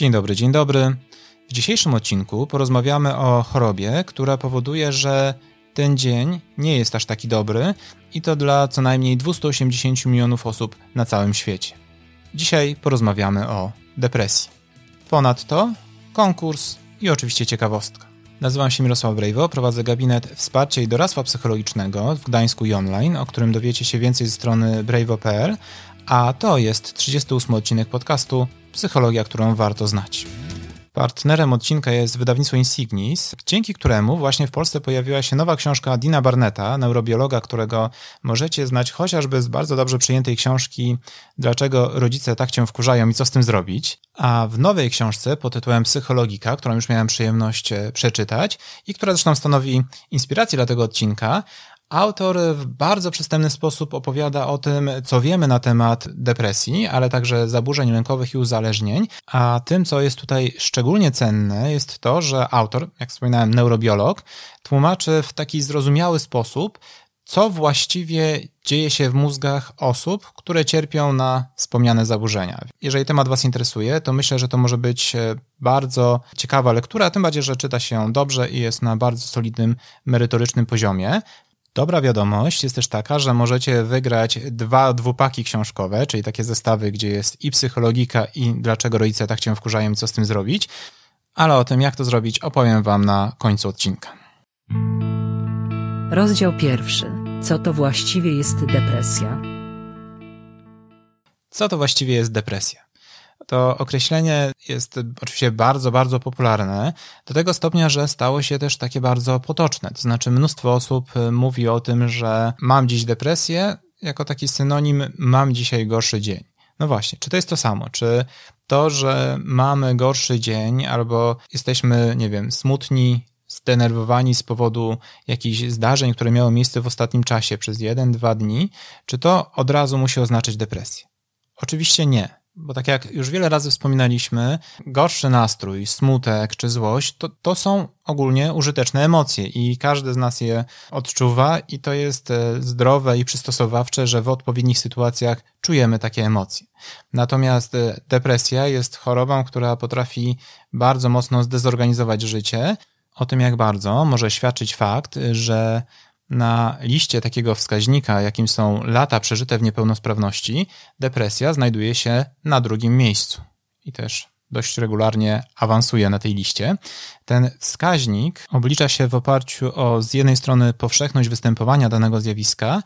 Dzień dobry, dzień dobry. W dzisiejszym odcinku porozmawiamy o chorobie, która powoduje, że ten dzień nie jest aż taki dobry i to dla co najmniej 280 milionów osób na całym świecie. Dzisiaj porozmawiamy o depresji. Ponadto konkurs i oczywiście ciekawostka. Nazywam się Mirosław Brejwo, prowadzę gabinet wsparcia i doradztwa psychologicznego w Gdańsku i online, o którym dowiecie się więcej ze strony brejwo.pl, a to jest 38 odcinek podcastu Psychologia, którą warto znać. Partnerem odcinka jest wydawnictwo Insignis, dzięki któremu właśnie w Polsce pojawiła się nowa książka Dina Barnetta, neurobiologa, którego możecie znać chociażby z bardzo dobrze przyjętej książki Dlaczego rodzice tak cię wkurzają i co z tym zrobić. A w nowej książce pod tytułem Psychologika, którą już miałem przyjemność e, przeczytać i która zresztą stanowi inspirację dla tego odcinka, Autor w bardzo przystępny sposób opowiada o tym, co wiemy na temat depresji, ale także zaburzeń lękowych i uzależnień. A tym, co jest tutaj szczególnie cenne, jest to, że autor, jak wspominałem, neurobiolog, tłumaczy w taki zrozumiały sposób, co właściwie dzieje się w mózgach osób, które cierpią na wspomniane zaburzenia. Jeżeli temat Was interesuje, to myślę, że to może być e, bardzo ciekawa lektura, tym bardziej, że czyta się dobrze i jest na bardzo solidnym, merytorycznym poziomie. Dobra wiadomość jest też taka, że możecie wygrać dwa dwupaki książkowe, czyli takie zestawy, gdzie jest i psychologika, i dlaczego rodzice tak cię wkurzają, co z tym zrobić. Ale o tym, jak to zrobić, opowiem Wam na końcu odcinka. Rozdział pierwszy. Co to właściwie jest depresja? Co to właściwie jest depresja? To określenie jest oczywiście bardzo, bardzo popularne, do tego stopnia, że stało się też takie bardzo potoczne. To znaczy, mnóstwo osób y, mówi o tym, że mam dziś depresję, jako taki synonim mam dzisiaj gorszy dzień. No właśnie, czy to jest to samo? Czy to, że mamy gorszy dzień, albo jesteśmy, nie wiem, smutni, zdenerwowani z powodu jakichś zdarzeń, które miały miejsce w ostatnim czasie przez jeden, dwa dni, czy to od razu musi oznaczać depresję? Oczywiście nie bo tak jak już wiele razy wspominaliśmy, gorszy nastrój, smutek czy złość to, to są ogólnie użyteczne emocje i każdy z nas je odczuwa i to jest e, zdrowe i przystosowawcze, że w odpowiednich sytuacjach czujemy takie emocje. Natomiast e, depresja jest chorobą, która potrafi bardzo mocno zdezorganizować życie. O tym jak bardzo może świadczyć fakt, że na liście takiego wskaźnika, jakim są lata przeżyte w niepełnosprawności, depresja znajduje się na drugim miejscu i też dość regularnie awansuje na tej liście. Ten wskaźnik oblicza się w oparciu o z jednej strony powszechność występowania danego zjawiska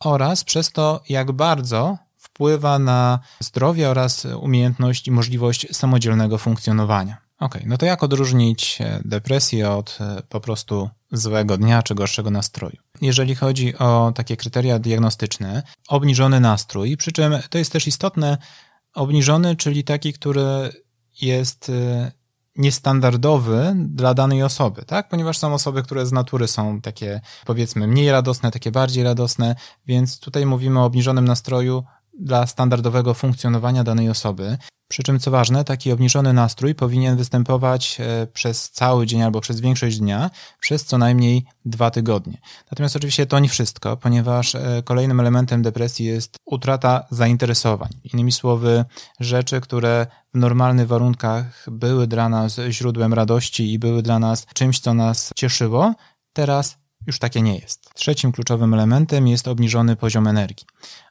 oraz przez to, jak bardzo wpływa na zdrowie oraz umiejętność i możliwość samodzielnego funkcjonowania. Ok, no to jak odróżnić e, depresję od e, po prostu złego dnia czy gorszego nastroju? Jeżeli chodzi o takie kryteria diagnostyczne, obniżony nastrój, przy czym to jest też istotne, obniżony, czyli taki, który jest e, niestandardowy dla danej osoby, tak? Ponieważ są osoby, które z natury są takie, powiedzmy, mniej radosne, takie bardziej radosne, więc tutaj mówimy o obniżonym nastroju dla standardowego funkcjonowania danej osoby. Przy czym, co ważne, taki obniżony nastrój powinien występować e, przez cały dzień albo przez większość dnia, przez co najmniej dwa tygodnie. Natomiast oczywiście to nie wszystko, ponieważ e, kolejnym elementem depresji jest utrata zainteresowań. Innymi słowy, rzeczy, które w normalnych warunkach były dla nas źródłem radości i były dla nas czymś, co nas cieszyło, teraz już takie nie jest. Trzecim kluczowym elementem jest obniżony poziom energii.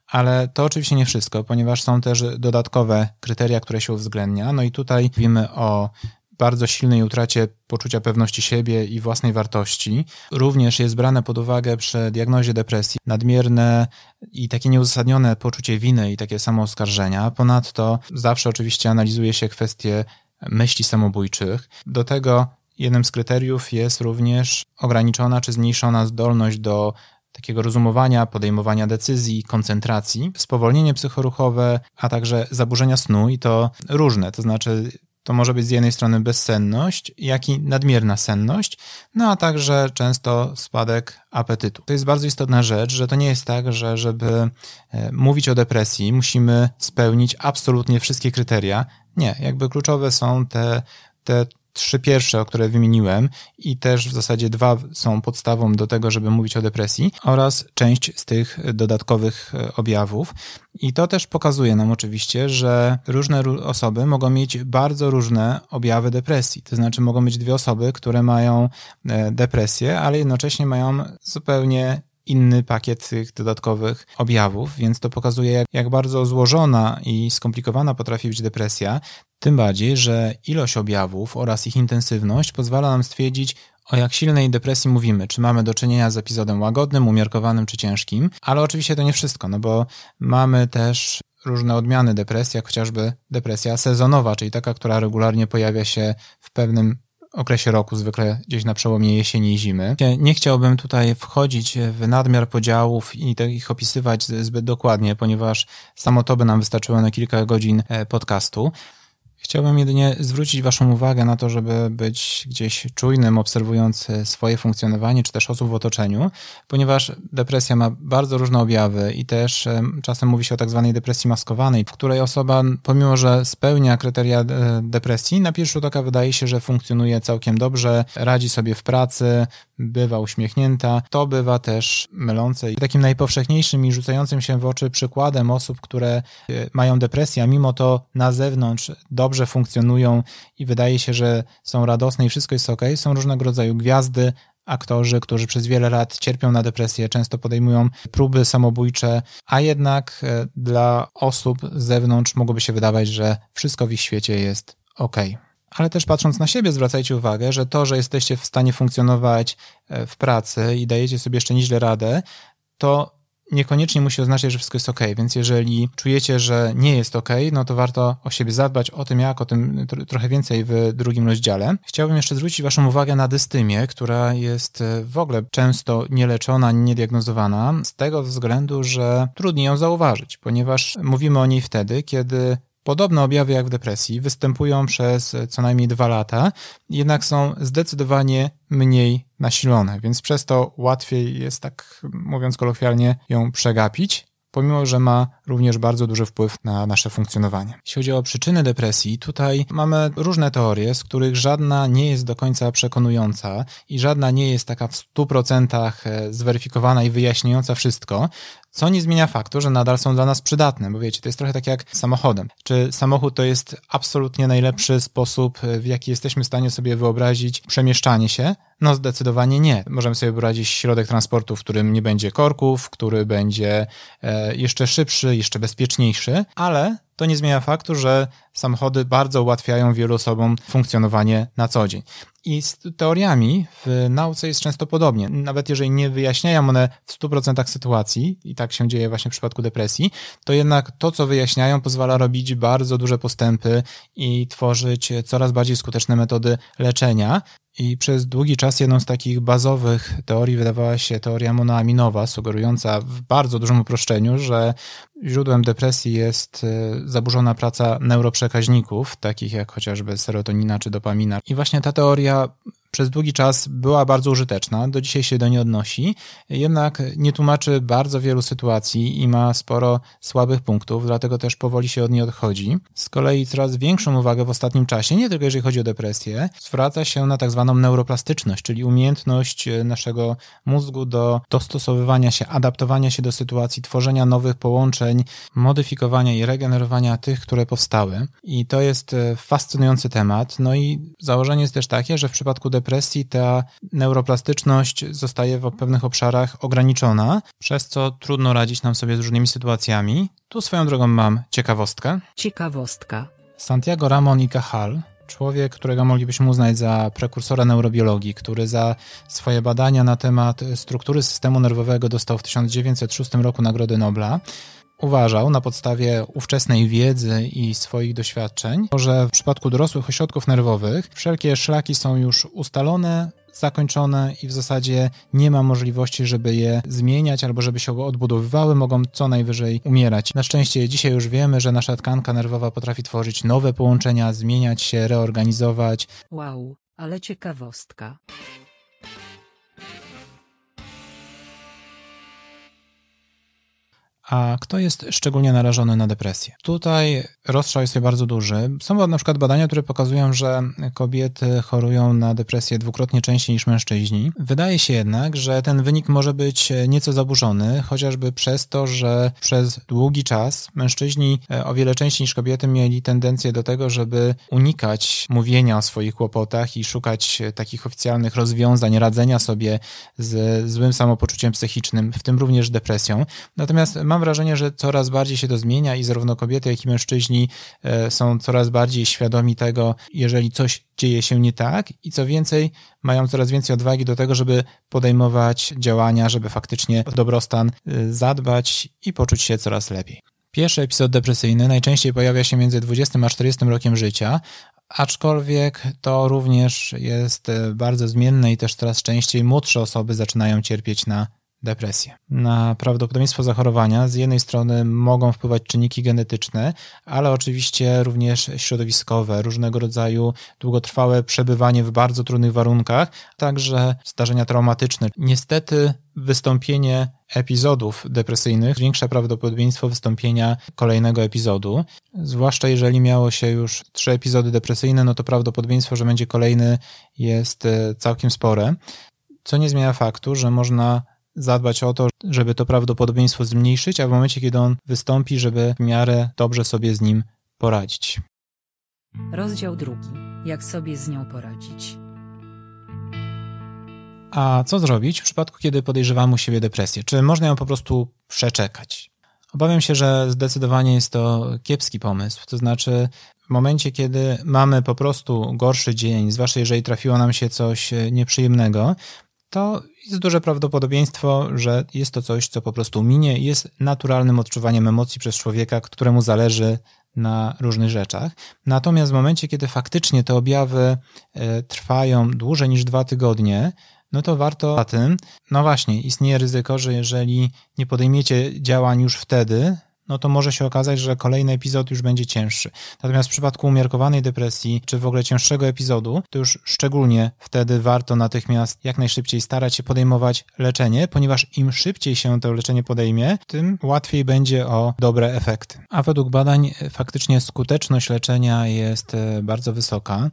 Ale to oczywiście nie wszystko, ponieważ są też dodatkowe kryteria, które się uwzględnia. No i tutaj mówimy o bardzo silnej utracie poczucia pewności siebie i własnej wartości. Również jest brane pod uwagę przy diagnozie depresji nadmierne i takie nieuzasadnione poczucie winy i takie samooskarżenia. Ponadto zawsze oczywiście analizuje się kwestie myśli samobójczych. Do tego jednym z kryteriów jest również ograniczona czy zmniejszona zdolność do takiego rozumowania, podejmowania decyzji, koncentracji, spowolnienie psychoruchowe, a także zaburzenia snu i to różne, to znaczy to może być z jednej strony bezsenność, jak i nadmierna senność, no a także często spadek apetytu. To jest bardzo istotna rzecz, że to nie jest tak, że żeby e, mówić o depresji, musimy spełnić absolutnie wszystkie kryteria. Nie, jakby kluczowe są te, te trzy pierwsze, o które wymieniłem i też w zasadzie dwa są podstawą do tego, żeby mówić o depresji oraz część z tych dodatkowych e, objawów. I to też pokazuje nam oczywiście, że różne osoby mogą mieć bardzo różne objawy depresji. To znaczy mogą być dwie osoby, które mają e, depresję, ale jednocześnie mają zupełnie inny pakiet tych dodatkowych objawów, więc to pokazuje, jak, jak bardzo złożona i skomplikowana potrafi być depresja, tym bardziej, że ilość objawów oraz ich intensywność pozwala nam stwierdzić, o jak silnej depresji mówimy, czy mamy do czynienia z epizodem łagodnym, umiarkowanym czy ciężkim, ale oczywiście to nie wszystko, no bo mamy też różne odmiany depresji, jak chociażby depresja sezonowa, czyli taka, która regularnie pojawia się w pewnym okresie roku, zwykle gdzieś na przełomie jesieni i zimy. Nie chciałbym tutaj wchodzić w nadmiar podziałów i ich opisywać zbyt dokładnie, ponieważ samo to by nam wystarczyło na kilka godzin e, podcastu. Chciałbym jedynie zwrócić Waszą uwagę na to, żeby być gdzieś czujnym, obserwując e, swoje funkcjonowanie, czy też osób w otoczeniu, ponieważ depresja ma bardzo różne objawy i też e, czasem mówi się o tak zwanej depresji maskowanej, w której osoba, pomimo że spełnia kryteria e, depresji, na pierwszy rzut oka wydaje się, że funkcjonuje całkiem dobrze, radzi sobie w pracy, bywa uśmiechnięta. To bywa też mylące i takim najpowszechniejszym i rzucającym się w oczy przykładem osób, które mają depresję, a mimo to na zewnątrz dobrze dobrze funkcjonują i wydaje się, że są radosne i wszystko jest ok, są różnego rodzaju gwiazdy, aktorzy, którzy przez wiele lat cierpią na depresję, często podejmują próby samobójcze, a jednak e, dla osób z zewnątrz mogłoby się wydawać, że wszystko w ich świecie jest ok. Ale też patrząc na siebie, zwracajcie uwagę, że to, że jesteście w stanie funkcjonować e, w pracy i dajecie sobie jeszcze nieźle radę, to niekoniecznie musi oznaczać, że wszystko jest ok, więc jeżeli czujecie, że nie jest ok, no to warto o siebie zadbać, o tym jak, o tym trochę więcej w drugim rozdziale. Chciałbym jeszcze zwrócić Waszą uwagę na dystymię, która jest e, w ogóle często nieleczona, niediagnozowana, z tego względu, że trudniej ją zauważyć, ponieważ mówimy o niej wtedy, kiedy Podobne objawy jak w depresji występują przez co najmniej dwa lata, jednak są zdecydowanie mniej nasilone, więc przez to łatwiej jest, tak mówiąc kolokwialnie, ją przegapić pomimo że ma również bardzo duży wpływ na nasze funkcjonowanie. Jeśli chodzi o przyczyny depresji, tutaj mamy różne teorie, z których żadna nie jest do końca przekonująca i żadna nie jest taka w 100% e, zweryfikowana i wyjaśniająca wszystko, co nie zmienia faktu, że nadal są dla nas przydatne, bo wiecie, to jest trochę tak jak samochodem. Czy samochód to jest absolutnie najlepszy sposób, e, w jaki jesteśmy w stanie sobie wyobrazić przemieszczanie się? No zdecydowanie nie. Możemy sobie wyobrazić środek transportu, w którym nie będzie korków, który będzie e, jeszcze szybszy, jeszcze bezpieczniejszy, ale to nie zmienia faktu, że samochody bardzo ułatwiają wielu osobom funkcjonowanie na co dzień. I z teoriami w nauce jest często podobnie. Nawet jeżeli nie wyjaśniają one w 100% sytuacji, i tak się dzieje właśnie w przypadku depresji, to jednak to, co wyjaśniają, pozwala robić bardzo duże postępy i tworzyć coraz bardziej skuteczne metody leczenia. I przez długi czas jedną z takich bazowych teorii wydawała się teoria monoaminowa, sugerująca w bardzo dużym uproszczeniu, że źródłem depresji jest e, zaburzona praca neuroprzekaźników, takich jak chociażby serotonina czy dopamina. I właśnie ta teoria przez długi czas była bardzo użyteczna, do dzisiaj się do niej odnosi, jednak nie tłumaczy bardzo wielu sytuacji i ma sporo słabych punktów, dlatego też powoli się od niej odchodzi. Z kolei coraz większą uwagę w ostatnim czasie, nie tylko jeżeli chodzi o depresję, zwraca się na tak zwaną neuroplastyczność, czyli umiejętność naszego mózgu do dostosowywania się, adaptowania się do sytuacji, tworzenia nowych połączeń, modyfikowania i regenerowania tych, które powstały. I to jest e, fascynujący temat. No i założenie jest też takie, że w przypadku depresji depresji ta neuroplastyczność zostaje w pewnych obszarach ograniczona, przez co trudno radzić nam sobie z różnymi sytuacjami. Tu swoją drogą mam ciekawostkę. Ciekawostka. Santiago Ramon y Cajal, człowiek, którego moglibyśmy uznać za prekursora neurobiologii, który za swoje badania na temat struktury systemu nerwowego dostał w 1906 roku Nagrodę Nobla uważał na podstawie ówczesnej wiedzy i swoich doświadczeń, że w przypadku dorosłych ośrodków nerwowych wszelkie szlaki są już ustalone, zakończone i w zasadzie nie ma możliwości, żeby je zmieniać albo żeby się odbudowywały, mogą co najwyżej umierać. Na szczęście dzisiaj już wiemy, że nasza tkanka nerwowa potrafi tworzyć nowe połączenia, zmieniać się, reorganizować. Wow, ale ciekawostka. A kto jest szczególnie narażony na depresję? Tutaj rozstrzał jest bardzo duży. Są na przykład badania, które pokazują, że kobiety chorują na depresję dwukrotnie częściej niż mężczyźni. Wydaje się jednak, że ten wynik może być nieco zaburzony, chociażby przez to, że przez długi czas mężczyźni e, o wiele częściej niż kobiety mieli tendencję do tego, żeby unikać mówienia o swoich kłopotach i szukać takich oficjalnych rozwiązań, radzenia sobie z złym samopoczuciem psychicznym, w tym również depresją. Natomiast mam wrażenie, że coraz bardziej się to zmienia i zarówno kobiety, jak i mężczyźni e, są coraz bardziej świadomi tego, jeżeli coś dzieje się nie tak i co więcej, mają coraz więcej odwagi do tego, żeby podejmować działania, żeby faktycznie o dobrostan e, zadbać i poczuć się coraz lepiej. Pierwszy epizod depresyjny najczęściej pojawia się między 20 a 40 rokiem życia, aczkolwiek to również jest e, bardzo zmienne i też coraz częściej młodsze osoby zaczynają cierpieć na depresję. Na prawdopodobieństwo zachorowania z jednej strony mogą wpływać czynniki genetyczne, ale oczywiście również środowiskowe, różnego rodzaju długotrwałe przebywanie w bardzo trudnych warunkach, także zdarzenia traumatyczne. Niestety wystąpienie epizodów depresyjnych zwiększa prawdopodobieństwo wystąpienia kolejnego epizodu. Zwłaszcza jeżeli miało się już trzy epizody depresyjne, no to prawdopodobieństwo, że będzie kolejny jest e, całkiem spore. Co nie zmienia faktu, że można zadbać o to, żeby to prawdopodobieństwo zmniejszyć, a w momencie, kiedy on wystąpi, żeby w miarę dobrze sobie z nim poradzić. Rozdział drugi. Jak sobie z nią poradzić? A co zrobić w przypadku, kiedy podejrzewamy u siebie depresję? Czy można ją po prostu przeczekać? Obawiam się, że zdecydowanie jest to kiepski pomysł. To znaczy, w momencie, kiedy mamy po prostu gorszy dzień, zwłaszcza jeżeli trafiło nam się coś nieprzyjemnego, to jest duże prawdopodobieństwo, że jest to coś, co po prostu minie i jest naturalnym odczuwaniem emocji przez człowieka, któremu zależy na różnych rzeczach. Natomiast w momencie, kiedy faktycznie te objawy e, trwają dłużej niż dwa tygodnie, no to warto za tym, no właśnie, istnieje ryzyko, że jeżeli nie podejmiecie działań już wtedy, no to może się okazać, że kolejny epizod już będzie cięższy. Natomiast w przypadku umiarkowanej depresji, czy w ogóle cięższego epizodu, to już szczególnie wtedy warto natychmiast jak najszybciej starać się podejmować leczenie, ponieważ im szybciej się to leczenie podejmie, tym łatwiej będzie o dobre efekty. A według badań faktycznie skuteczność leczenia jest e, bardzo wysoka.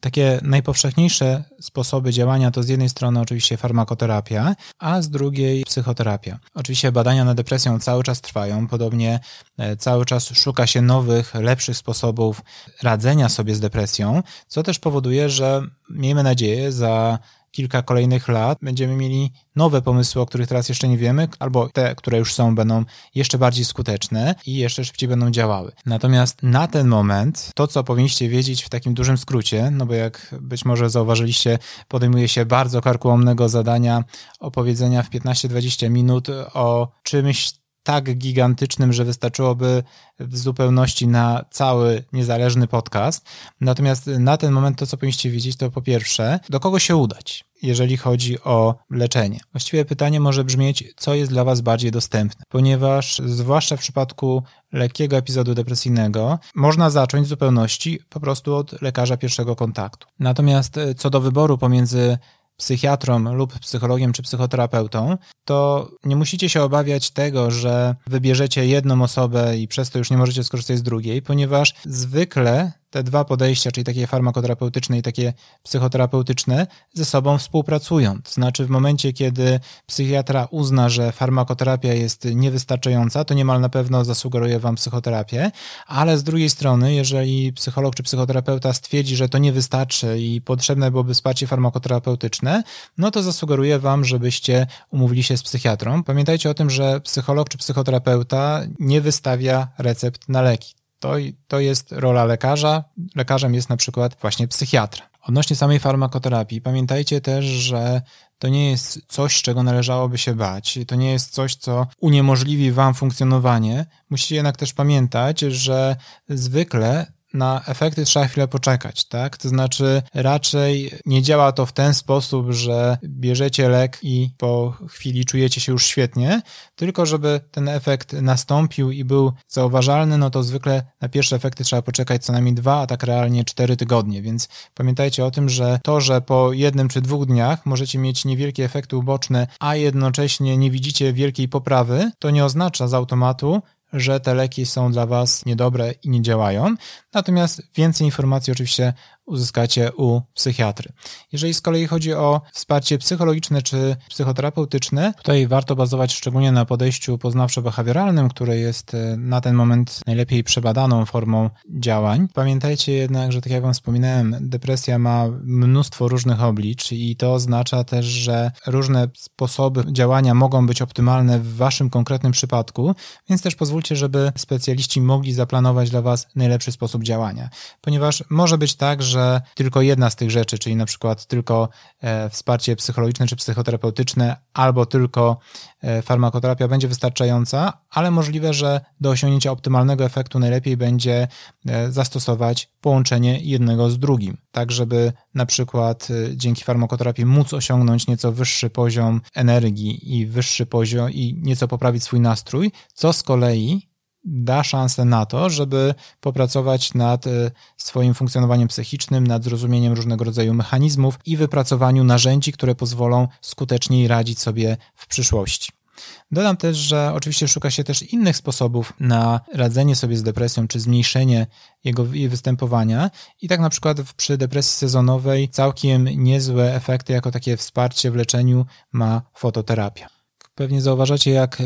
Takie najpowszechniejsze sposoby działania to z jednej strony oczywiście farmakoterapia, a z drugiej psychoterapia. Oczywiście badania nad depresją cały czas trwają, podobnie e, cały czas szuka się nowych, lepszych sposobów radzenia sobie z depresją, co też powoduje, że miejmy nadzieję za kilka kolejnych lat będziemy mieli nowe pomysły, o których teraz jeszcze nie wiemy, albo te, które już są, będą jeszcze bardziej skuteczne i jeszcze szybciej będą działały. Natomiast na ten moment to, co powinniście wiedzieć w takim dużym skrócie, no bo jak być może zauważyliście, podejmuje się bardzo karkołomnego zadania opowiedzenia w 15-20 minut o czymś tak gigantycznym, że wystarczyłoby w zupełności na cały niezależny podcast. Natomiast na ten moment to, co powinniście wiedzieć, to po pierwsze, do kogo się udać, jeżeli chodzi o leczenie. Właściwie pytanie może brzmieć, co jest dla Was bardziej dostępne, ponieważ zwłaszcza w przypadku lekkiego epizodu depresyjnego można zacząć w zupełności po prostu od lekarza pierwszego kontaktu. Natomiast co do wyboru pomiędzy psychiatrą lub psychologiem czy psychoterapeutą, to nie musicie się obawiać tego, że wybierzecie jedną osobę i przez to już nie możecie skorzystać z drugiej, ponieważ zwykle te dwa podejścia, czyli takie farmakoterapeutyczne i takie psychoterapeutyczne, ze sobą współpracują. To znaczy, w momencie, kiedy psychiatra uzna, że farmakoterapia jest niewystarczająca, to niemal na pewno zasugeruje wam psychoterapię, ale z drugiej strony, jeżeli psycholog czy psychoterapeuta stwierdzi, że to nie wystarczy i potrzebne byłoby wsparcie farmakoterapeutyczne, no to zasugeruje wam, żebyście umówili się z psychiatrą. Pamiętajcie o tym, że psycholog czy psychoterapeuta nie wystawia recept na leki. To, to jest rola lekarza. Lekarzem jest na przykład właśnie psychiatra. Odnośnie samej farmakoterapii, pamiętajcie też, że to nie jest coś, czego należałoby się bać. To nie jest coś, co uniemożliwi wam funkcjonowanie. Musicie jednak też pamiętać, że zwykle na efekty trzeba chwilę poczekać, tak? To znaczy raczej nie działa to w ten sposób, że bierzecie lek i po chwili czujecie się już świetnie, tylko żeby ten efekt nastąpił i był zauważalny, no to zwykle na pierwsze efekty trzeba poczekać co najmniej dwa, a tak realnie cztery tygodnie, więc pamiętajcie o tym, że to, że po jednym czy dwóch dniach możecie mieć niewielkie efekty uboczne, a jednocześnie nie widzicie wielkiej poprawy, to nie oznacza z automatu, że te leki są dla Was niedobre i nie działają. Natomiast więcej informacji oczywiście uzyskacie u psychiatry. Jeżeli z kolei chodzi o wsparcie psychologiczne czy psychoterapeutyczne, tutaj warto bazować szczególnie na podejściu poznawczo-behawioralnym, które jest e, na ten moment najlepiej przebadaną formą działań. Pamiętajcie jednak, że tak jak Wam wspominałem, depresja ma mnóstwo różnych oblicz i to oznacza też, że różne sposoby działania mogą być optymalne w Waszym konkretnym przypadku, więc też pozwólcie, żeby specjaliści mogli zaplanować dla Was najlepszy sposób działania. Ponieważ może być tak, że że tylko jedna z tych rzeczy, czyli na przykład tylko e, wsparcie psychologiczne czy psychoterapeutyczne, albo tylko e, farmakoterapia będzie wystarczająca, ale możliwe, że do osiągnięcia optymalnego efektu najlepiej będzie e, zastosować połączenie jednego z drugim, tak żeby na przykład dzięki farmakoterapii móc osiągnąć nieco wyższy poziom energii i wyższy poziom i nieco poprawić swój nastrój, co z kolei da szansę na to, żeby popracować nad e, swoim funkcjonowaniem psychicznym, nad zrozumieniem różnego rodzaju mechanizmów i wypracowaniu narzędzi, które pozwolą skuteczniej radzić sobie w przyszłości. Dodam też, że oczywiście szuka się też innych sposobów na radzenie sobie z depresją czy zmniejszenie jego występowania i tak na przykład przy depresji sezonowej całkiem niezłe efekty jako takie wsparcie w leczeniu ma fototerapia. Pewnie zauważacie, jak e,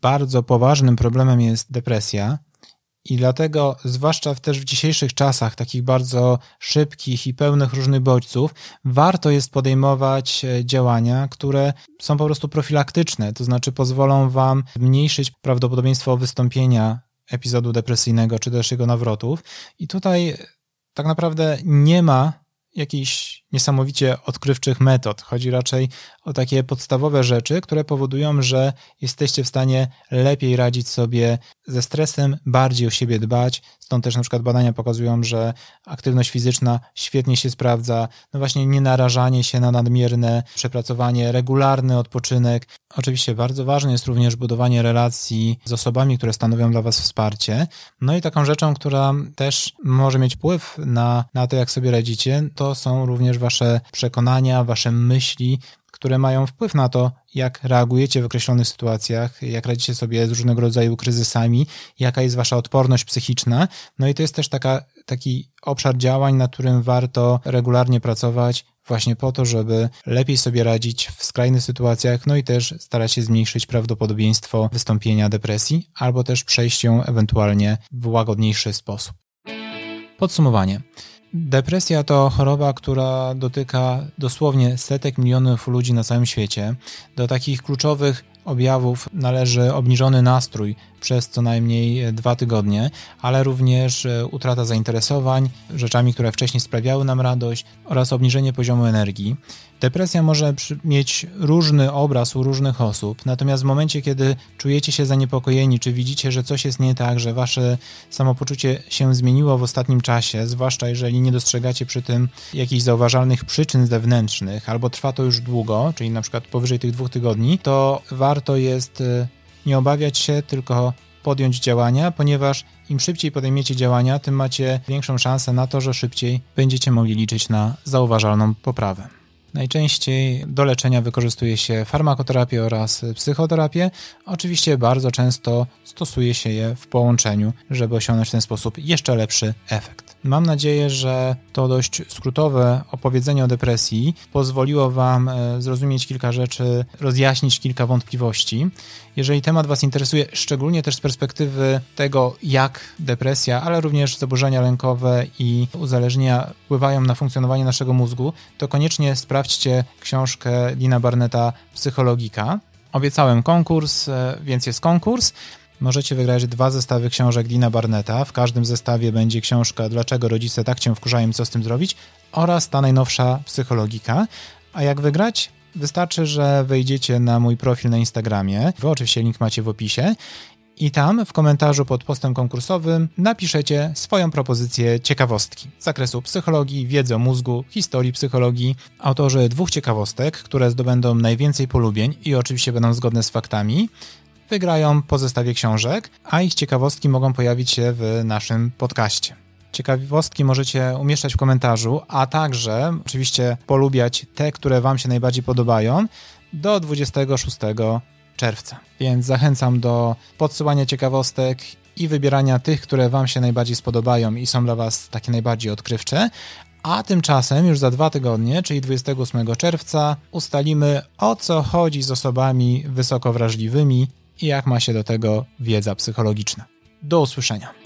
bardzo poważnym problemem jest depresja. I dlatego, zwłaszcza też w dzisiejszych czasach, takich bardzo szybkich i pełnych różnych bodźców, warto jest podejmować e, działania, które są po prostu profilaktyczne, to znaczy pozwolą Wam zmniejszyć prawdopodobieństwo wystąpienia epizodu depresyjnego czy też jego nawrotów. I tutaj tak naprawdę nie ma jakichś niesamowicie odkrywczych metod. Chodzi raczej o takie podstawowe rzeczy, które powodują, że jesteście w stanie lepiej radzić sobie ze stresem, bardziej o siebie dbać. Stąd też na przykład badania pokazują, że aktywność fizyczna świetnie się sprawdza. No właśnie nie narażanie się na nadmierne przepracowanie, regularny odpoczynek. Oczywiście bardzo ważne jest również budowanie relacji z osobami, które stanowią dla Was wsparcie. No i taką rzeczą, która też może mieć wpływ na, na to, jak sobie radzicie, to są również Wasze przekonania, Wasze myśli, które mają wpływ na to, jak reagujecie w określonych sytuacjach, jak radzicie sobie z różnego rodzaju kryzysami, jaka jest wasza odporność psychiczna. No i to jest też taka, taki obszar działań, na którym warto regularnie pracować, właśnie po to, żeby lepiej sobie radzić w skrajnych sytuacjach, no i też starać się zmniejszyć prawdopodobieństwo wystąpienia depresji, albo też przejść ją ewentualnie w łagodniejszy sposób. Podsumowanie. Depresja to choroba, która dotyka dosłownie setek milionów ludzi na całym świecie. Do takich kluczowych objawów należy obniżony nastrój przez co najmniej dwa tygodnie, ale również e, utrata zainteresowań rzeczami, które wcześniej sprawiały nam radość oraz obniżenie poziomu energii. Depresja może mieć różny obraz u różnych osób, natomiast w momencie, kiedy czujecie się zaniepokojeni, czy widzicie, że coś jest nie tak, że wasze samopoczucie się zmieniło w ostatnim czasie, zwłaszcza jeżeli nie dostrzegacie przy tym jakichś zauważalnych przyczyn zewnętrznych, albo trwa to już długo, czyli na przykład powyżej tych dwóch tygodni, to warto jest e, nie obawiać się, tylko podjąć działania, ponieważ im szybciej podejmiecie działania, tym macie większą szansę na to, że szybciej będziecie mogli liczyć na zauważalną poprawę. Najczęściej do leczenia wykorzystuje się farmakoterapię oraz psychoterapię. Oczywiście bardzo często stosuje się je w połączeniu, żeby osiągnąć w ten sposób jeszcze lepszy efekt. Mam nadzieję, że to dość skrótowe opowiedzenie o depresji pozwoliło Wam e, zrozumieć kilka rzeczy, rozjaśnić kilka wątpliwości. Jeżeli temat Was interesuje, szczególnie też z perspektywy tego, jak depresja, ale również zaburzenia lękowe i uzależnienia wpływają na funkcjonowanie naszego mózgu, to koniecznie sprawdźcie książkę Dina Barneta Psychologika. Obiecałem konkurs, e, więc jest konkurs. Możecie wygrać dwa zestawy książek Dina Barneta. W każdym zestawie będzie książka Dlaczego rodzice tak cię wkurzają, co z tym zrobić oraz ta najnowsza psychologika. A jak wygrać? Wystarczy, że wejdziecie na mój profil na Instagramie. Wy oczywiście link macie w opisie i tam w komentarzu pod postem konkursowym napiszecie swoją propozycję ciekawostki z zakresu psychologii, wiedzy o mózgu, historii psychologii. Autorzy dwóch ciekawostek, które zdobędą najwięcej polubień i oczywiście będą zgodne z faktami, wygrają po zestawie książek, a ich ciekawostki mogą pojawić się w naszym podcaście. Ciekawostki możecie umieszczać w komentarzu, a także oczywiście polubiać te, które Wam się najbardziej podobają do 26 czerwca. Więc zachęcam do podsyłania ciekawostek i wybierania tych, które Wam się najbardziej spodobają i są dla Was takie najbardziej odkrywcze. A tymczasem już za dwa tygodnie, czyli 28 czerwca, ustalimy o co chodzi z osobami wysoko wrażliwymi i jak ma się do tego wiedza psychologiczna. Do usłyszenia.